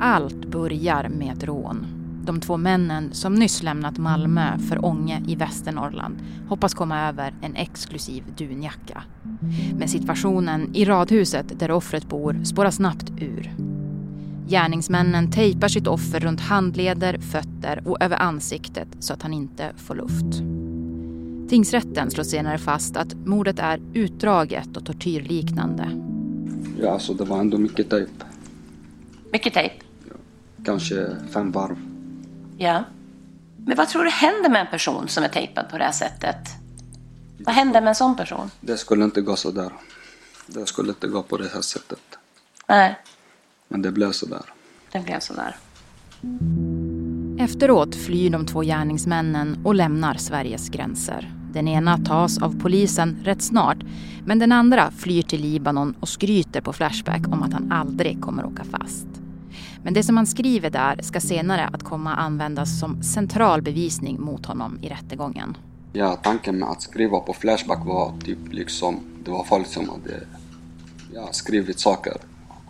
Allt börjar med ett rån. De två männen som nyss lämnat Malmö för Ånge i Västernorrland hoppas komma över en exklusiv dunjacka. Men situationen i radhuset där offret bor spårar snabbt ur. Gärningsmännen tejpar sitt offer runt handleder, fötter och över ansiktet så att han inte får luft. Tingsrätten slår senare fast att mordet är utdraget och tortyrliknande. Ja, alltså det var ändå mycket tejp. Mycket tejp? Kanske fem varv. Ja. Men vad tror du händer med en person som är tejpad på det här sättet? Vad händer med en sån person? Det skulle inte gå så där. Det skulle inte gå på det här sättet. Nej, Men det blev så där. det blev sådär. Efteråt flyr de två gärningsmännen och lämnar Sveriges gränser. Den ena tas av polisen rätt snart men den andra flyr till Libanon och skryter på Flashback om att han aldrig kommer åka fast. Men det som han skriver där ska senare att komma användas som central bevisning mot honom i rättegången. Ja, tanken med att skriva på Flashback var typ liksom, det var folk som hade ja, skrivit saker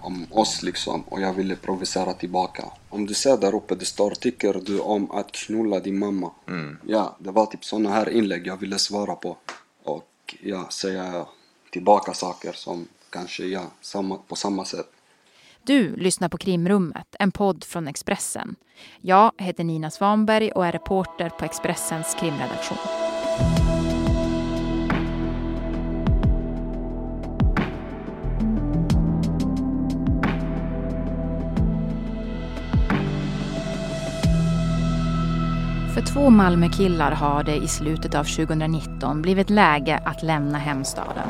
om oss liksom och jag ville provocera tillbaka. Om du ser där uppe, det står tycker du om att knulla din mamma? Ja, det var typ sådana här inlägg jag ville svara på och ja, säga tillbaka saker som kanske ja, samma, på samma sätt. Du lyssnar på Krimrummet, en podd från Expressen. Jag heter Nina Svanberg och är reporter på Expressens krimredaktion. För två Malmökillar har det i slutet av 2019 blivit läge att lämna hemstaden.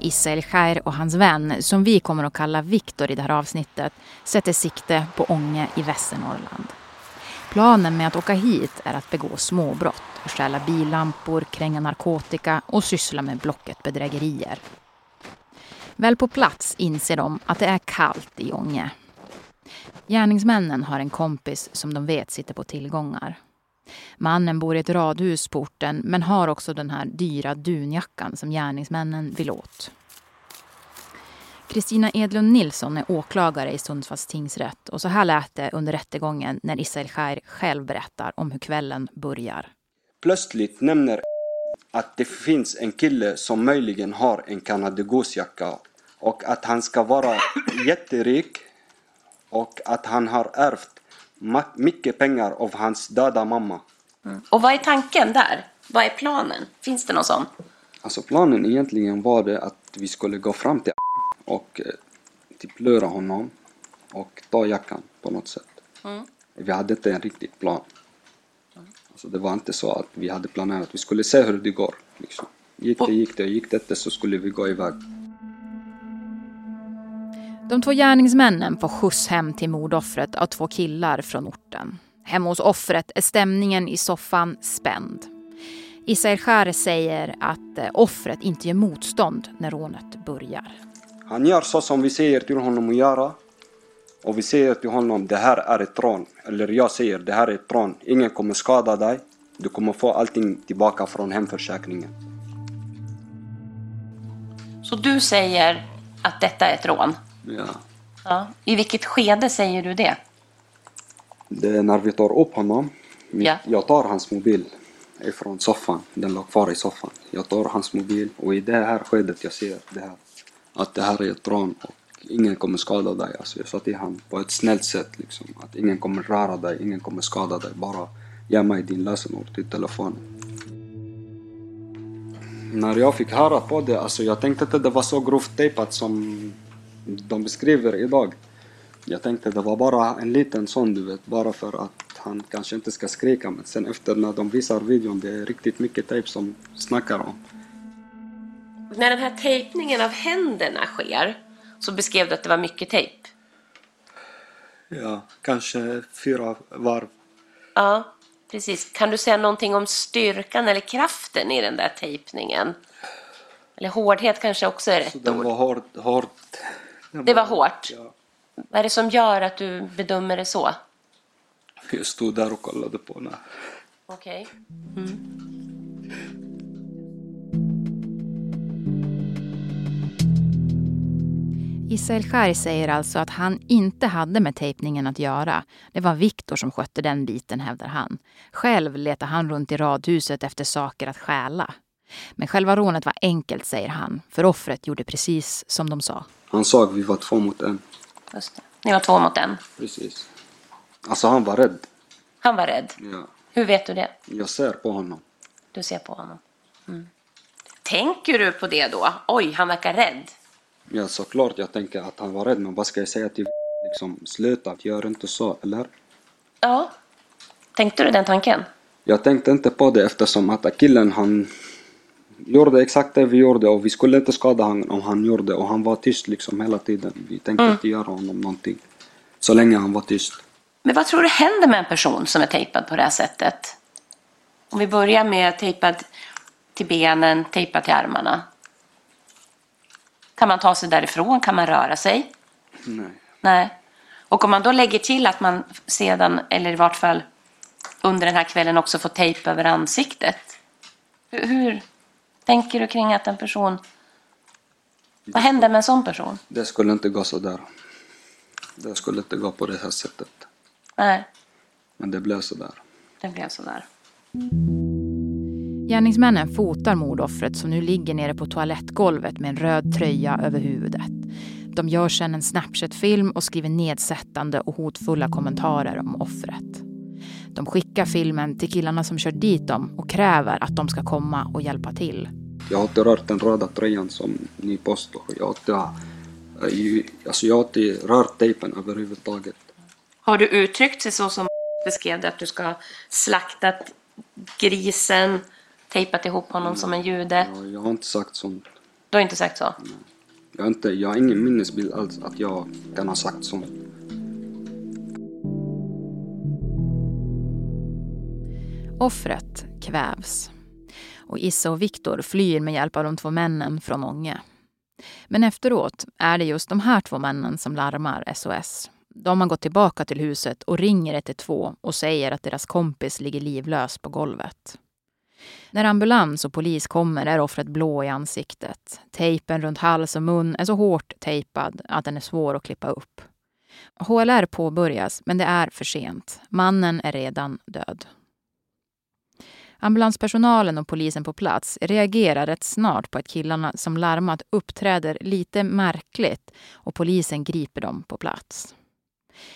Israel Khair och hans vän, som vi kommer att kalla Viktor i det här avsnittet, sätter sikte på Ånge i Västernorrland. Planen med att åka hit är att begå småbrott, stjäla billampor, kränga narkotika och syssla med Blocket-bedrägerier. Väl på plats inser de att det är kallt i Ånge. Gärningsmännen har en kompis som de vet sitter på tillgångar. Mannen bor i ett radhus på orten men har också den här dyra dunjackan som gärningsmännen vill åt. Kristina Edlund Nilsson är åklagare i Sundsvalls tingsrätt och så här lät det under rättegången när Israel Khair själv berättar om hur kvällen börjar. Plötsligt nämner att det finns en kille som möjligen har en kanadagåsjacka och att han ska vara jätterik och att han har ärvt mycket pengar av hans döda mamma. Och vad är tanken där? Vad är planen? Finns det någon sån? Alltså planen egentligen var det att vi skulle gå fram till och eh, typ lura honom och ta jackan på något sätt. Vi hade inte en riktig plan. Alltså det var inte så att vi hade planerat, vi skulle se hur det går. Liksom. Gick det, gick det, gick det inte så skulle vi gå iväg. De två gärningsmännen får skjuts hem till mordoffret av två killar från orten. Hemma hos offret är stämningen i soffan spänd. Ismail Khair säger att eh, offret inte gör motstånd när rånet börjar. Han gör så som vi säger till honom att göra. Och vi säger till honom det här är ett rån. Eller jag säger det här är ett rån. Ingen kommer skada dig. Du kommer få allting tillbaka från hemförsäkringen. Så du säger att detta är ett rån? Ja. I vilket skede säger du det? Det är när vi tar upp honom. Ja. Jag tar hans mobil ifrån soffan. Den låg kvar i soffan. Jag tar hans mobil och i det här skedet jag ser det här. Att det här är ett rån och ingen kommer skada dig. Alltså jag sa till honom på ett snällt sätt liksom. Att ingen kommer röra dig, ingen kommer skada dig. Bara ge mig din lösenord till telefonen. När jag fick höra på det, alltså jag tänkte inte det var så grovt tejpat som de beskriver idag. Jag tänkte det var bara en liten sån du vet, bara för att han kanske inte ska skrika. Men sen efter när de visar videon, det är riktigt mycket tejp som snackar om. När den här tejpningen av händerna sker så beskrev du att det var mycket tejp. Ja, kanske fyra varv. Ja, precis. Kan du säga någonting om styrkan eller kraften i den där tejpningen? Eller hårdhet kanske också är Så rätt den ord. var hård. hård. Det var hårt? Ja. Vad är det som gör att du bedömer det så? Jag stod där och kollade på när. Okej. Israel Schär säger alltså att han inte hade med tejpningen att göra. Det var Viktor som skötte den biten, hävdar han. Själv letar han runt i radhuset efter saker att stjäla. Men själva rånet var enkelt, säger han, för offret gjorde precis som de sa. Han sa att vi var två mot en. Just det. Ni var två mot en. Precis. Alltså han var rädd. Han var rädd. Ja. Hur vet du det? Jag ser på honom. Du ser på honom. Mm. Tänker du på det då? Oj, han verkar rädd. Ja, såklart jag tänker att han var rädd, men vad ska jag säga till liksom, sluta, gör inte så, eller? Ja. Tänkte du den tanken? Jag tänkte inte på det eftersom att killen han gjorde exakt det vi gjorde och vi skulle inte skada honom om han gjorde och han var tyst liksom hela tiden. Vi tänkte Mm. inte göra honom någonting. Så länge han var tyst. Men vad tror du händer med en person som är tejpad på det här sättet? Om vi börjar med tejpad till benen, tejpad till armarna. Kan man ta sig därifrån? Kan man röra sig? Nej. Nej. Och om man då lägger till att man sedan, eller i vart fall under den här kvällen också får tejp över ansiktet. Hur, hur tänker du kring att en person... Vad händer med en sån person? Det skulle inte gå så där. Det skulle inte gå på det här sättet. Nej, Men det blev så där. det blev sådär. Gärningsmännen fotar mordoffret som nu ligger nere på toalettgolvet med en röd tröja över huvudet. De gör sedan en Snapchat-film och skriver nedsättande och hotfulla kommentarer om offret. De skickar filmen till killarna som kört dit dem och kräver att de ska komma och hjälpa till. Jag har inte rört den röda tröjan som ni påstår. Jag har inte, äh, alltså jag har inte rört tejpen överhuvudtaget. Har du uttryckt sig så som beskrev det, att du ska ha slaktat grisen, tejpat ihop honom som en jude? Jag, jag har inte sagt sånt. Du har inte sagt så? Jag har, inte, jag har ingen minnesbild alls att jag kan ha sagt sånt. Offret kvävs. Och Issa och Viktor flyr med hjälp av de två männen från Ånge. Men efteråt är det just de här två männen som larmar SOS. De har gått tillbaka till huset och ringer 112 och säger att deras kompis ligger livlös på golvet. När ambulans och polis kommer är offret blå i ansiktet. Tejpen runt hals och mun är så hårt tejpad att den är svår att klippa upp. HLR påbörjas, men det är för sent. Mannen är redan död. Ambulanspersonalen och polisen på plats reagerar rätt snart på att killarna som larmat uppträder lite märkligt och polisen griper dem på plats.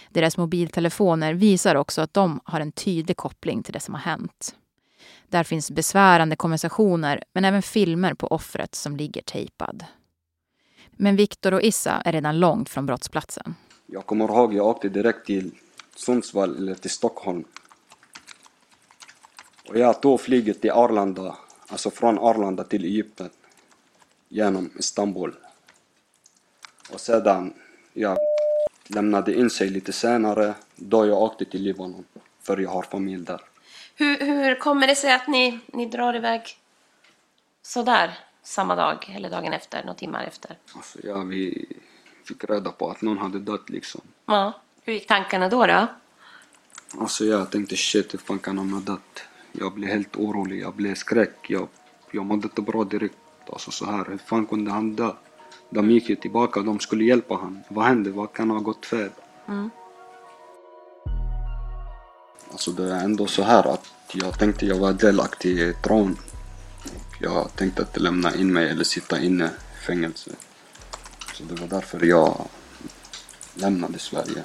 Deras mobiltelefoner visar också att de har en tydlig koppling till det som har hänt. Där finns besvärande konversationer men även filmer på offret som ligger tejpad. Men Viktor och Issa är redan långt från brottsplatsen. Jag kommer ihåg jag åkte direkt till Sundsvall eller till Stockholm. Och jag tog flyget till Arlanda, alltså från Arlanda till Egypten. Genom Istanbul. Och sedan, jag lämnade in sig lite senare då jag åkte till Libanon. För jag har familj där. Hur, hur kommer det sig att ni, ni drar iväg sådär samma dag eller dagen efter, några timmar efter? Alltså ja, vi fick reda på att någon hade dött liksom. Ja. Hur gick tankarna då? då? Alltså jag tänkte shit, hur fan kan han ha dött? Jag blev helt orolig, jag blev skräck. Jag, jag mådde inte bra direkt. Alltså så här, hur fan kunde han dö? De gick ju tillbaka, de skulle hjälpa han. Vad hände? Vad kan ha gått fel? Alltså det är ändå så här att jag tänkte jag var delaktig i ett rån. Jag tänkte inte lämna in mig eller sitta inne i fängelse. Så det var därför jag lämnade Sverige.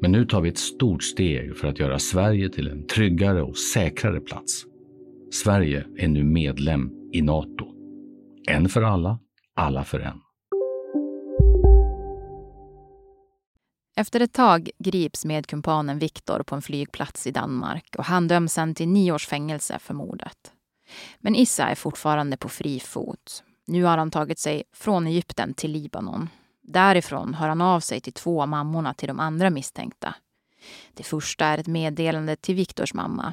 Men nu tar vi ett stort steg för att göra Sverige till en tryggare och säkrare plats. Sverige är nu medlem i Nato. En för alla, alla för en. Efter ett tag grips medkumpanen Viktor på en flygplats i Danmark och han döms sen till nio års fängelse för mordet. Men Issa är fortfarande på fri fot. Nu har han tagit sig från Egypten till Libanon. Därifrån hör han av sig till två av mammorna till de andra misstänkta. Det första är ett meddelande till Viktors mamma.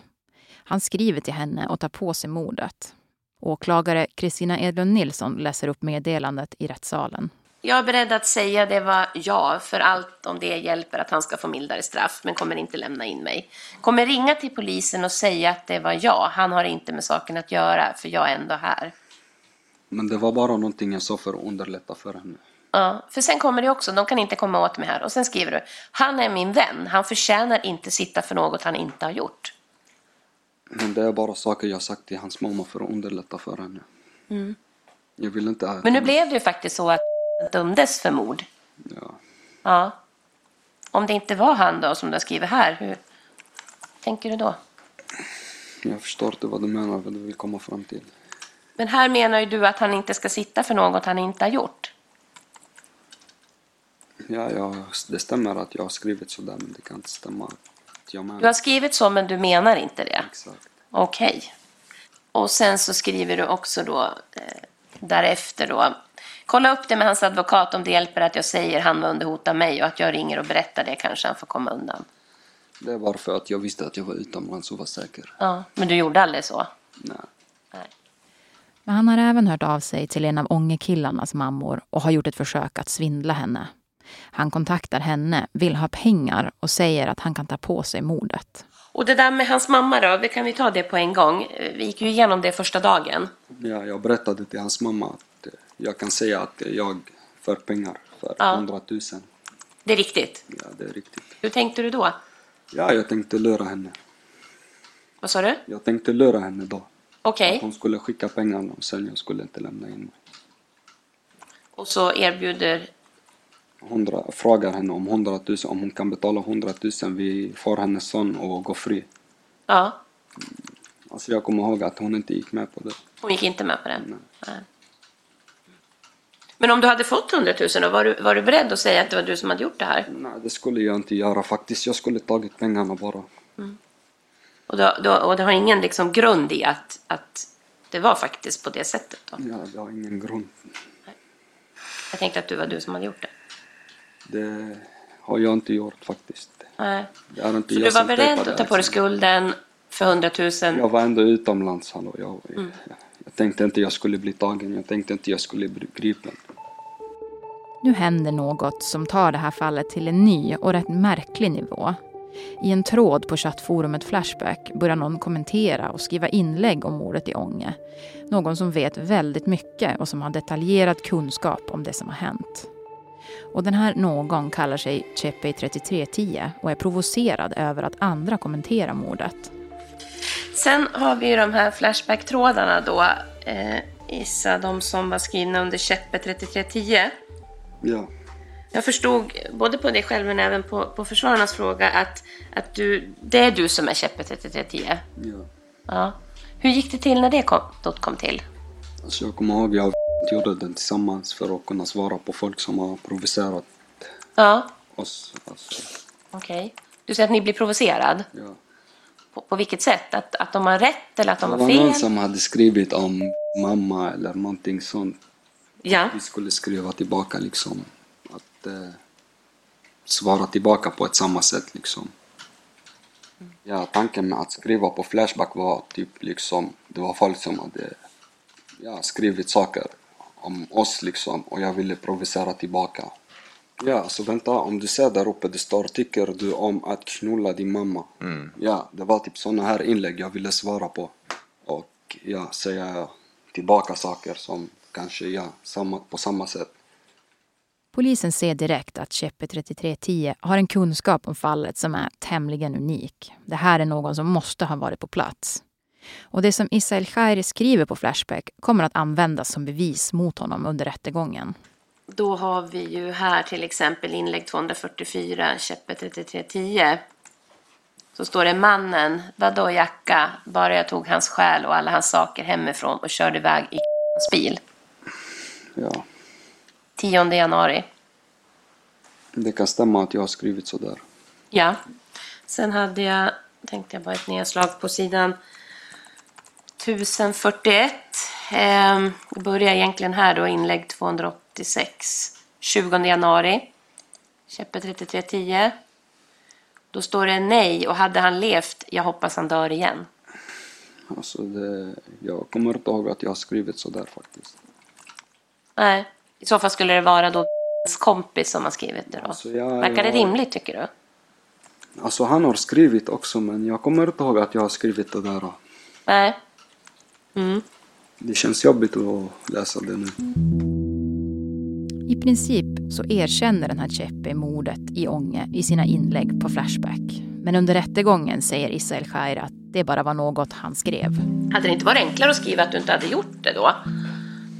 Han skriver till henne och tar på sig mordet. Åklagare Kristina Edlund Nilsson läser upp meddelandet i rättssalen. Jag är beredd att säga det var ja, för allt om det hjälper att han ska få mildare straff, men kommer inte lämna in mig. Kommer ringa till polisen och säga att det var jag. Han har inte med saken att göra, för jag är ändå här. Men det var bara någonting jag sa för att underlätta för henne. Ja, för sen kommer det också, de kan inte komma åt mig här. Och sen skriver du, han är min vän, han förtjänar inte sitta för något han inte har gjort. Men det är bara saker jag sagt till hans mamma för att underlätta för henne. Jag vill inte Men nu blev det ju faktiskt så att dömdes för mord. Ja. Ja. Om det inte var han då, som du har skrivit här, hur tänker du då? Jag förstår inte vad du menar, vad du vill komma fram till. Men här menar ju du att han inte ska sitta för något han inte har gjort. Ja, ja, det stämmer att jag har skrivit sådär, men det kan inte stämma att jag menar Du har skrivit så, men du menar inte det. exakt. Okej. Och sen så skriver du också då eh, därefter då. Kolla upp det med hans advokat om det hjälper att jag säger han var under hot av mig och att jag ringer och berättar det kanske han får komma undan. Det är bara för att jag visste att jag var utomlands och var säker. Ja, men du gjorde aldrig så? Nej. Nej. Men han har även hört av sig till en av Ångekillarnas mammor och har gjort ett försök att svindla henne. Han kontaktar henne, vill ha pengar och säger att han kan ta på sig mordet. Och det där med hans mamma då, vi kan vi ta det på en gång. Vi gick ju igenom det första dagen. Ja, jag berättade till hans mamma att jag kan säga att jag för pengar för Ja. 100 000. Det är riktigt. Ja, det är riktigt. Hur tänkte du då? Ja, jag tänkte lura henne. Vad sa du? Jag tänkte lura henne då. Okej. Att hon skulle skicka pengarna och sen jag skulle inte lämna in mig. Och så erbjuder... 100, frågar henne om 100 000, om hon kan betala 100 000, vi får hennes son och gå fri. Ja, Alltså jag kommer ihåg att hon inte gick med på det. hon gick inte med på det. Nej. Nej. Men om du hade fått 100 000 då, var du, var du beredd att säga att det var du som hade gjort det här? Nej, det skulle jag inte göra faktiskt. Jag skulle tagit pengarna bara. Och, då, då, och det har ingen liksom grund i att, att det var faktiskt på det sättet då? Ja, det har ingen grund. Jag tänkte att du var du som hade gjort det. Det har jag inte gjort faktiskt. Nej. Det är inte Så jag du var beredd att ta på dig axeln. skulden för 100 000? Jag var ändå utomlands, hallå. Jag, Mm. jag, jag tänkte inte jag skulle bli tagen. Jag tänkte inte jag skulle bli gripen. Nu händer något som tar det här fallet till en ny och rätt märklig nivå. I en tråd på chattforumet Flashback börjar någon kommentera och skriva inlägg om mordet i Ånge. Någon som vet väldigt mycket och som har detaljerad kunskap om det som har hänt. Och den här någon kallar sig Chepe 3310 och är provocerad över att andra kommenterar mordet. Sen har vi ju de här Flashback-trådarna då. Eh, Issa, de som var skrivna under Cheppe 3310. Ja, Jag förstod både på dig själv men även på, på försvararnas fråga att, att du, det är du som är Cheppe 3310. ja. Ja. Hur gick det till när det kom, kom till? Alltså jag kommer ihåg jag gjorde den tillsammans för att kunna svara på folk som har provocerat Ja, oss. Alltså, okej. Du säger att ni blir provocerad. ja. På, på vilket sätt? Att, att de har rätt eller att de Det har var fel? någon som hade skrivit om mamma eller någonting sånt. Ja. Vi skulle skriva tillbaka liksom. Att eh, svara tillbaka på ett samma sätt liksom. Ja, tanken med att skriva på Flashback var typ liksom, det var folk som hade ja, skrivit saker om oss liksom och jag ville provocera tillbaka. Ja, så vänta, om du ser där uppe det står tycker du om att knulla din mamma? Ja, det var typ såna här inlägg jag ville svara på. Och ja, säga tillbaka saker som kanske, ja, samma, på samma sätt. Polisen ser direkt att Cheppe 3310 har en kunskap om fallet som är tämligen unik. Det här är någon som måste ha varit på plats. Och det som Ismail Khairi skriver på Flashback kommer att användas som bevis mot honom under rättegången. Då har vi ju här till exempel inlägg 244, Cheppe 3310. Så står det mannen, vadå jacka, bara jag tog hans själ och alla hans saker hemifrån och körde iväg i hans bil. Ja, 10 januari. det kan stämma att jag har skrivit sådär. Ja. Sen hade jag, tänkte jag bara ett nedslag på sidan 1041. Eh, börjar egentligen här då, inlägg 286. 20 januari. Käppe 3310. Då står det nej och hade han levt, jag hoppas han dör igen. Alltså det, jag kommer inte ihåg att jag har skrivit sådär faktiskt. Nej, i så fall skulle det vara då kompis som har skrivit det då. Alltså, jag- Verkar det jag- rimligt tycker du? Alltså han har skrivit också men jag kommer inte ihåg att jag har skrivit det där. Nej. Mm. Det känns jobbigt att läsa det nu. I princip så erkänner den här Chepe mordet i Ånge i sina inlägg på Flashback. Men under rättegången säger Ismail Khair att det bara var något han skrev. Hade det inte varit enklare att skriva att du inte hade gjort det då?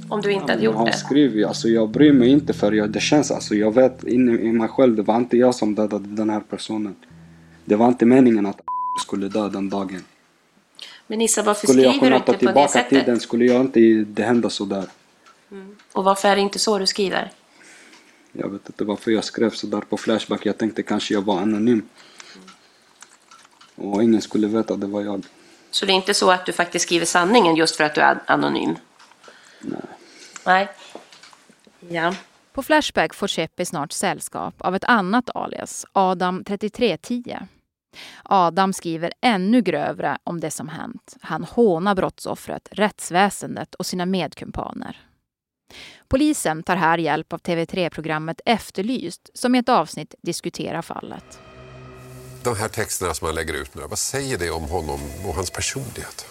Om du inte hade Jag gjort har det? skrivit, alltså jag bryr mig inte för jag, det känns, alltså jag vet inne i mig själv, det var inte jag som dödade den här personen. Det var inte meningen att skulle dö den dagen. Men Issa, varför Skulle jag skriver du kunna ta inte på det tillbaka sättet? tiden skulle jag inte det hända sådär. Och varför är det inte så du skriver? Jag vet inte varför jag skrev sådär på Flashback. Jag tänkte kanske jag var anonym. Och ingen skulle veta att det var jag. Så det är inte så att du faktiskt skriver sanningen just för att du är anonym? Nej. Nej. Ja. På Flashback får Chepe snart sällskap av ett annat alias, Adam 3310. Adam skriver ännu grövre om det som hänt. Han hånar brottsoffret, rättsväsendet och sina medkumpaner. Polisen tar här hjälp av TV3-programmet Efterlyst som i ett avsnitt diskuterar fallet. De här texterna som han lägger ut nu, vad säger det om honom och hans personlighet?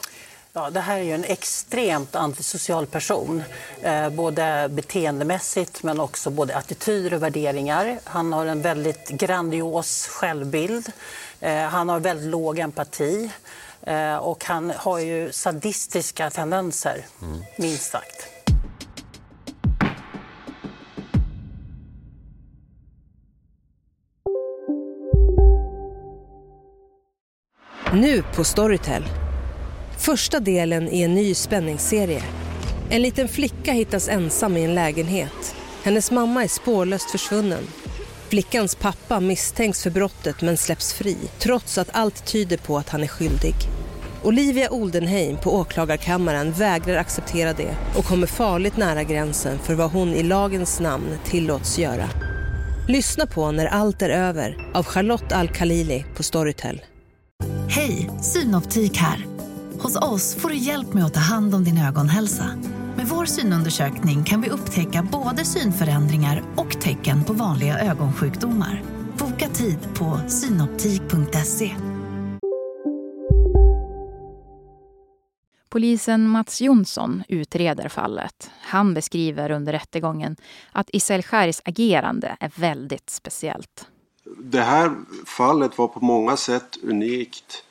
Ja, det här är ju en extremt antisocial person. Eh, både beteendemässigt men också både attityder och värderingar. Han har en väldigt grandios självbild. Eh, han har väldigt låg empati. Eh, och han har ju sadistiska tendenser, minst sagt. Nu på Storytel. Första delen i en ny spänningsserie. En liten flicka hittas ensam i en lägenhet. Hennes mamma är spårlöst försvunnen. Flickans pappa misstänks för brottet men släpps fri trots att allt tyder på att han är skyldig. Olivia Oldenheim på åklagarkammaren vägrar acceptera det och kommer farligt nära gränsen för vad hon i lagens namn tillåts göra. Lyssna på När allt är över av Charlotte Al-Khalili på Storytel. Hej, Synoptik här. Hos oss får du hjälp med att ta hand om din ögonhälsa. Med vår synundersökning kan vi upptäcka både synförändringar och tecken på vanliga ögonsjukdomar. Boka tid på synoptik.se. Polisen Mats Jonsson utreder fallet. Han beskriver under rättegången att Isel Khairs agerande är väldigt speciellt. Det här fallet var på många sätt unikt.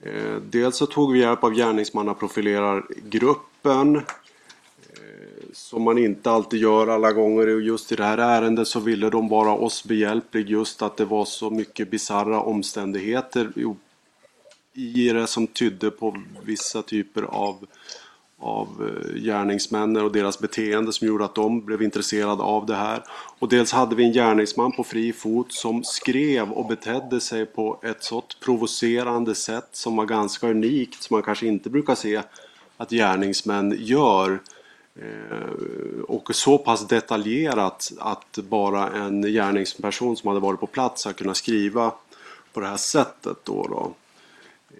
Eh, Dels så tog vi hjälp av gärningsmannaprofilerargruppen som man inte alltid gör alla gånger. Och just i det här ärendet så ville de vara oss behjälplig just att det var så mycket bizarra omständigheter i- det som tydde på vissa typer av, av eh, gärningsmännen och deras beteende som gjorde att de blev intresserade av det här. Och dels hade vi en gärningsman på fri fot som skrev och betedde sig på ett sådant provocerande sätt som var ganska unikt som man kanske inte brukar se att gärningsmän gör. Eh, och så pass detaljerat att bara en gärningsperson som hade varit på plats har kunnat skriva på det här sättet. Då då.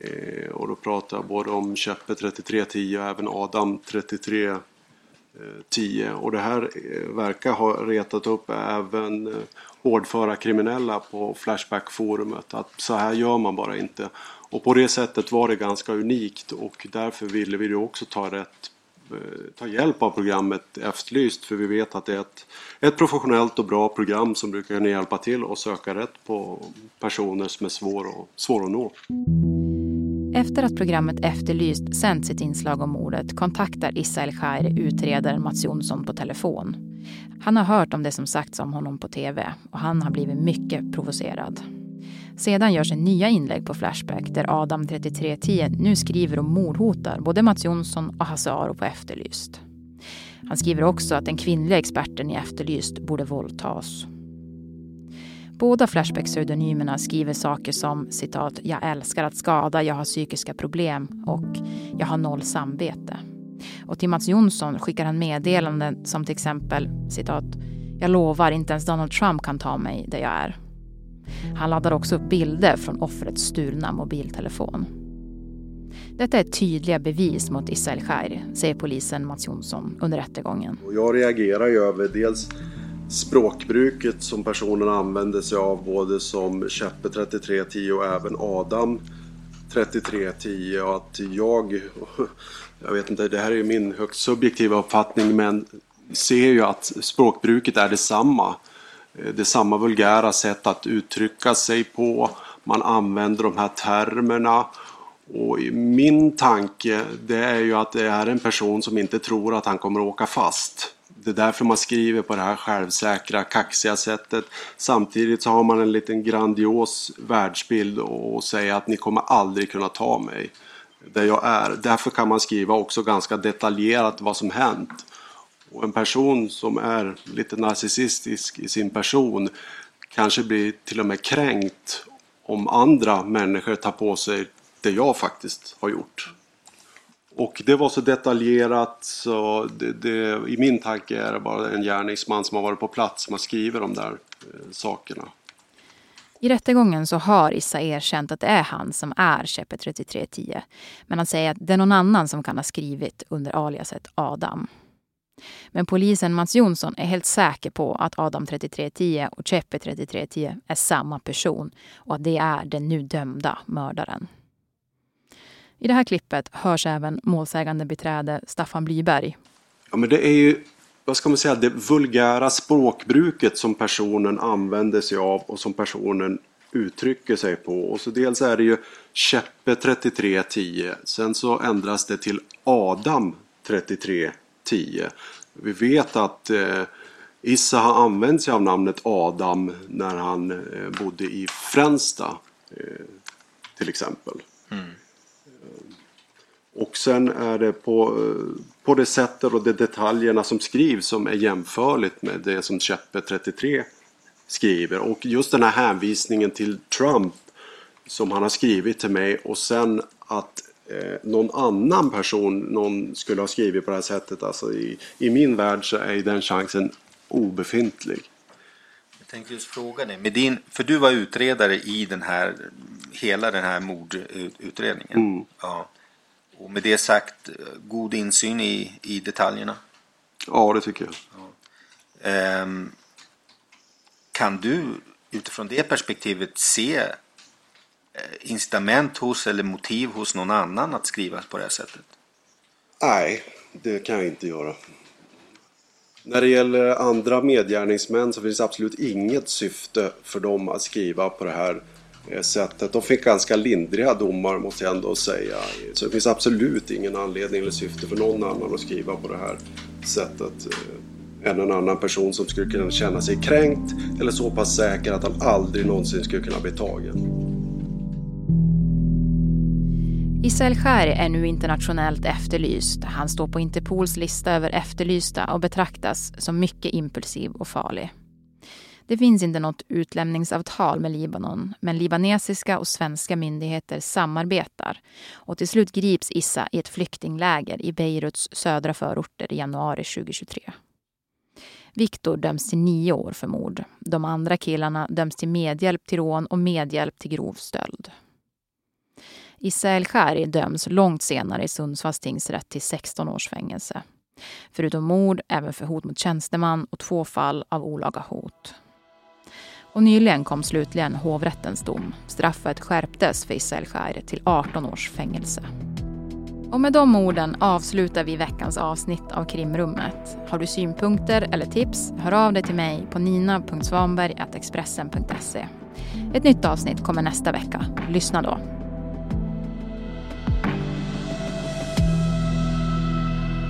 Eh, och då pratar jag både om Käppe 3310 och även Adam 3310. Och det här eh, verkar ha retat upp även hårdföra kriminella på Flashback-forumet. Att så här gör man bara inte. Och på det sättet var det ganska unikt och därför ville vi ju också ta rätt Eh, ta hjälp av programmet Efterlyst för vi vet att det är ett, ett professionellt och bra program som brukar kunna hjälpa till och söka rätt på personer som är svår, och, svår att nå. Efter att programmet Efterlyst sänt sitt inslag om mordet kontaktar Issa El Khair utredaren Mats Jonsson på telefon. Han har hört om det som sagts om honom på tv och han har blivit mycket provocerad. Sedan görs nya inlägg på Flashback där Adam 3310 nu skriver och mordhotar både Mats Jonsson och Hasse Aro på Efterlyst. Han skriver också att den kvinnliga experten i Efterlyst borde våldtas. Båda Flashback-pseudonymerna skriver saker som citat “Jag älskar att skada, jag har psykiska problem” och “Jag har noll samvete”. Och till Mats Jonsson skickar han meddelanden som till exempel citat “Jag lovar, inte ens Donald Trump kan ta mig där jag är”. Han laddar också upp bilder från offrets stulna mobiltelefon. Detta är tydliga bevis mot Israel Khair, säger polisen Mats Jonsson under rättegången. Jag reagerar ju över dels språkbruket som personen använder sig av både som Käppe 3310 och även Adam 3310 och att jag, jag vet inte, det här är ju min högst subjektiva uppfattning men ser ju att språkbruket är detsamma. Eh, det är samma vulgära sätt att uttrycka sig på. Man använder de här termerna och min tanke det är ju att det är en person som inte tror att han kommer att åka fast. Det är därför man skriver på det här självsäkra, kaxiga sättet. Samtidigt så har man en liten grandios världsbild och säger att ni kommer aldrig kunna ta mig där jag är. Därför kan man skriva också ganska detaljerat vad som hänt. Och en person som är lite narcissistisk i sin person kanske blir till och med kränkt om andra människor tar på sig det jag faktiskt har gjort. Och det var så detaljerat så det, det, i min tanke är det bara en gärningsman som har varit på plats som har skrivit de där eh, sakerna. I rättegången så har Issa erkänt att det är han som är Chepe 3310. Men han säger att det är någon annan som kan ha skrivit under aliaset Adam. Men polisen Mats Jonsson är helt säker på att Adam 3310 och Chepe 3310 är samma person och att det är den nu dömda mördaren. I det här klippet hörs även målsägande beträde Staffan Blyberg. Ja, men det är ju, vad ska man säga, det vulgära språkbruket som personen använder sig av och som personen uttrycker sig på. Och så dels är det ju Käppe 3310. Sen så ändras det till Adam 3310. Vi vet att eh, Issa har använt sig av namnet Adam när han eh, bodde i Fränsta eh, till exempel. Mm. Och sen är det på, på det sättet och de detaljerna som skrivs som är jämförligt med det som Cheppe 33 skriver. Och just den här hänvisningen till Trump som han har skrivit till mig och sen att eh, någon annan person någon skulle ha skrivit på det här sättet. Alltså i, I min värld så är den chansen obefintlig. Jag tänkte just fråga dig, med din, för du var utredare i den här, hela den här mordutredningen. Mm. Ja. Och med det sagt, god insyn i, i detaljerna? Ja, det tycker jag. Ja. Ehm, kan du utifrån det perspektivet se Eh, incitament hos eller motiv hos någon annan att skriva på det här sättet? Nej, det kan jag inte göra. När det gäller andra medgärningsmän så finns det absolut inget syfte för dem att skriva på det här eh, sättet. De fick ganska lindriga domar måste jag ändå säga. Så det finns absolut ingen anledning eller syfte för någon annan att skriva på det här sättet eh, än en annan person som skulle kunna känna sig kränkt eller så pass säker att han aldrig någonsin skulle kunna bli tagen. Isel Skär är nu internationellt efterlyst. Han står på Interpols lista över efterlysta och betraktas som mycket impulsiv och farlig. Det finns inte något utlämningsavtal med Libanon men libanesiska och svenska myndigheter samarbetar. Och till slut grips Issa i ett flyktingläger i Beiruts södra förorter i januari 2023. Viktor döms till nio år för mord. De andra killarna döms till medhjälp till rån och medhjälp till grov stöld. Issa Khari döms långt senare i Sundsvalls tingsrätt till 16 års fängelse. Förutom mord även för hot mot tjänsteman och två fall av olaga hot. Och nyligen kom slutligen hovrättens dom. Straffet skärptes för Ismail Khair till 18 års fängelse. Och med de orden avslutar vi veckans avsnitt av Krimrummet. Har du synpunkter eller tips, hör av dig till mig på nina.svanberg.expressen.se. Ett nytt avsnitt kommer nästa vecka. Lyssna då.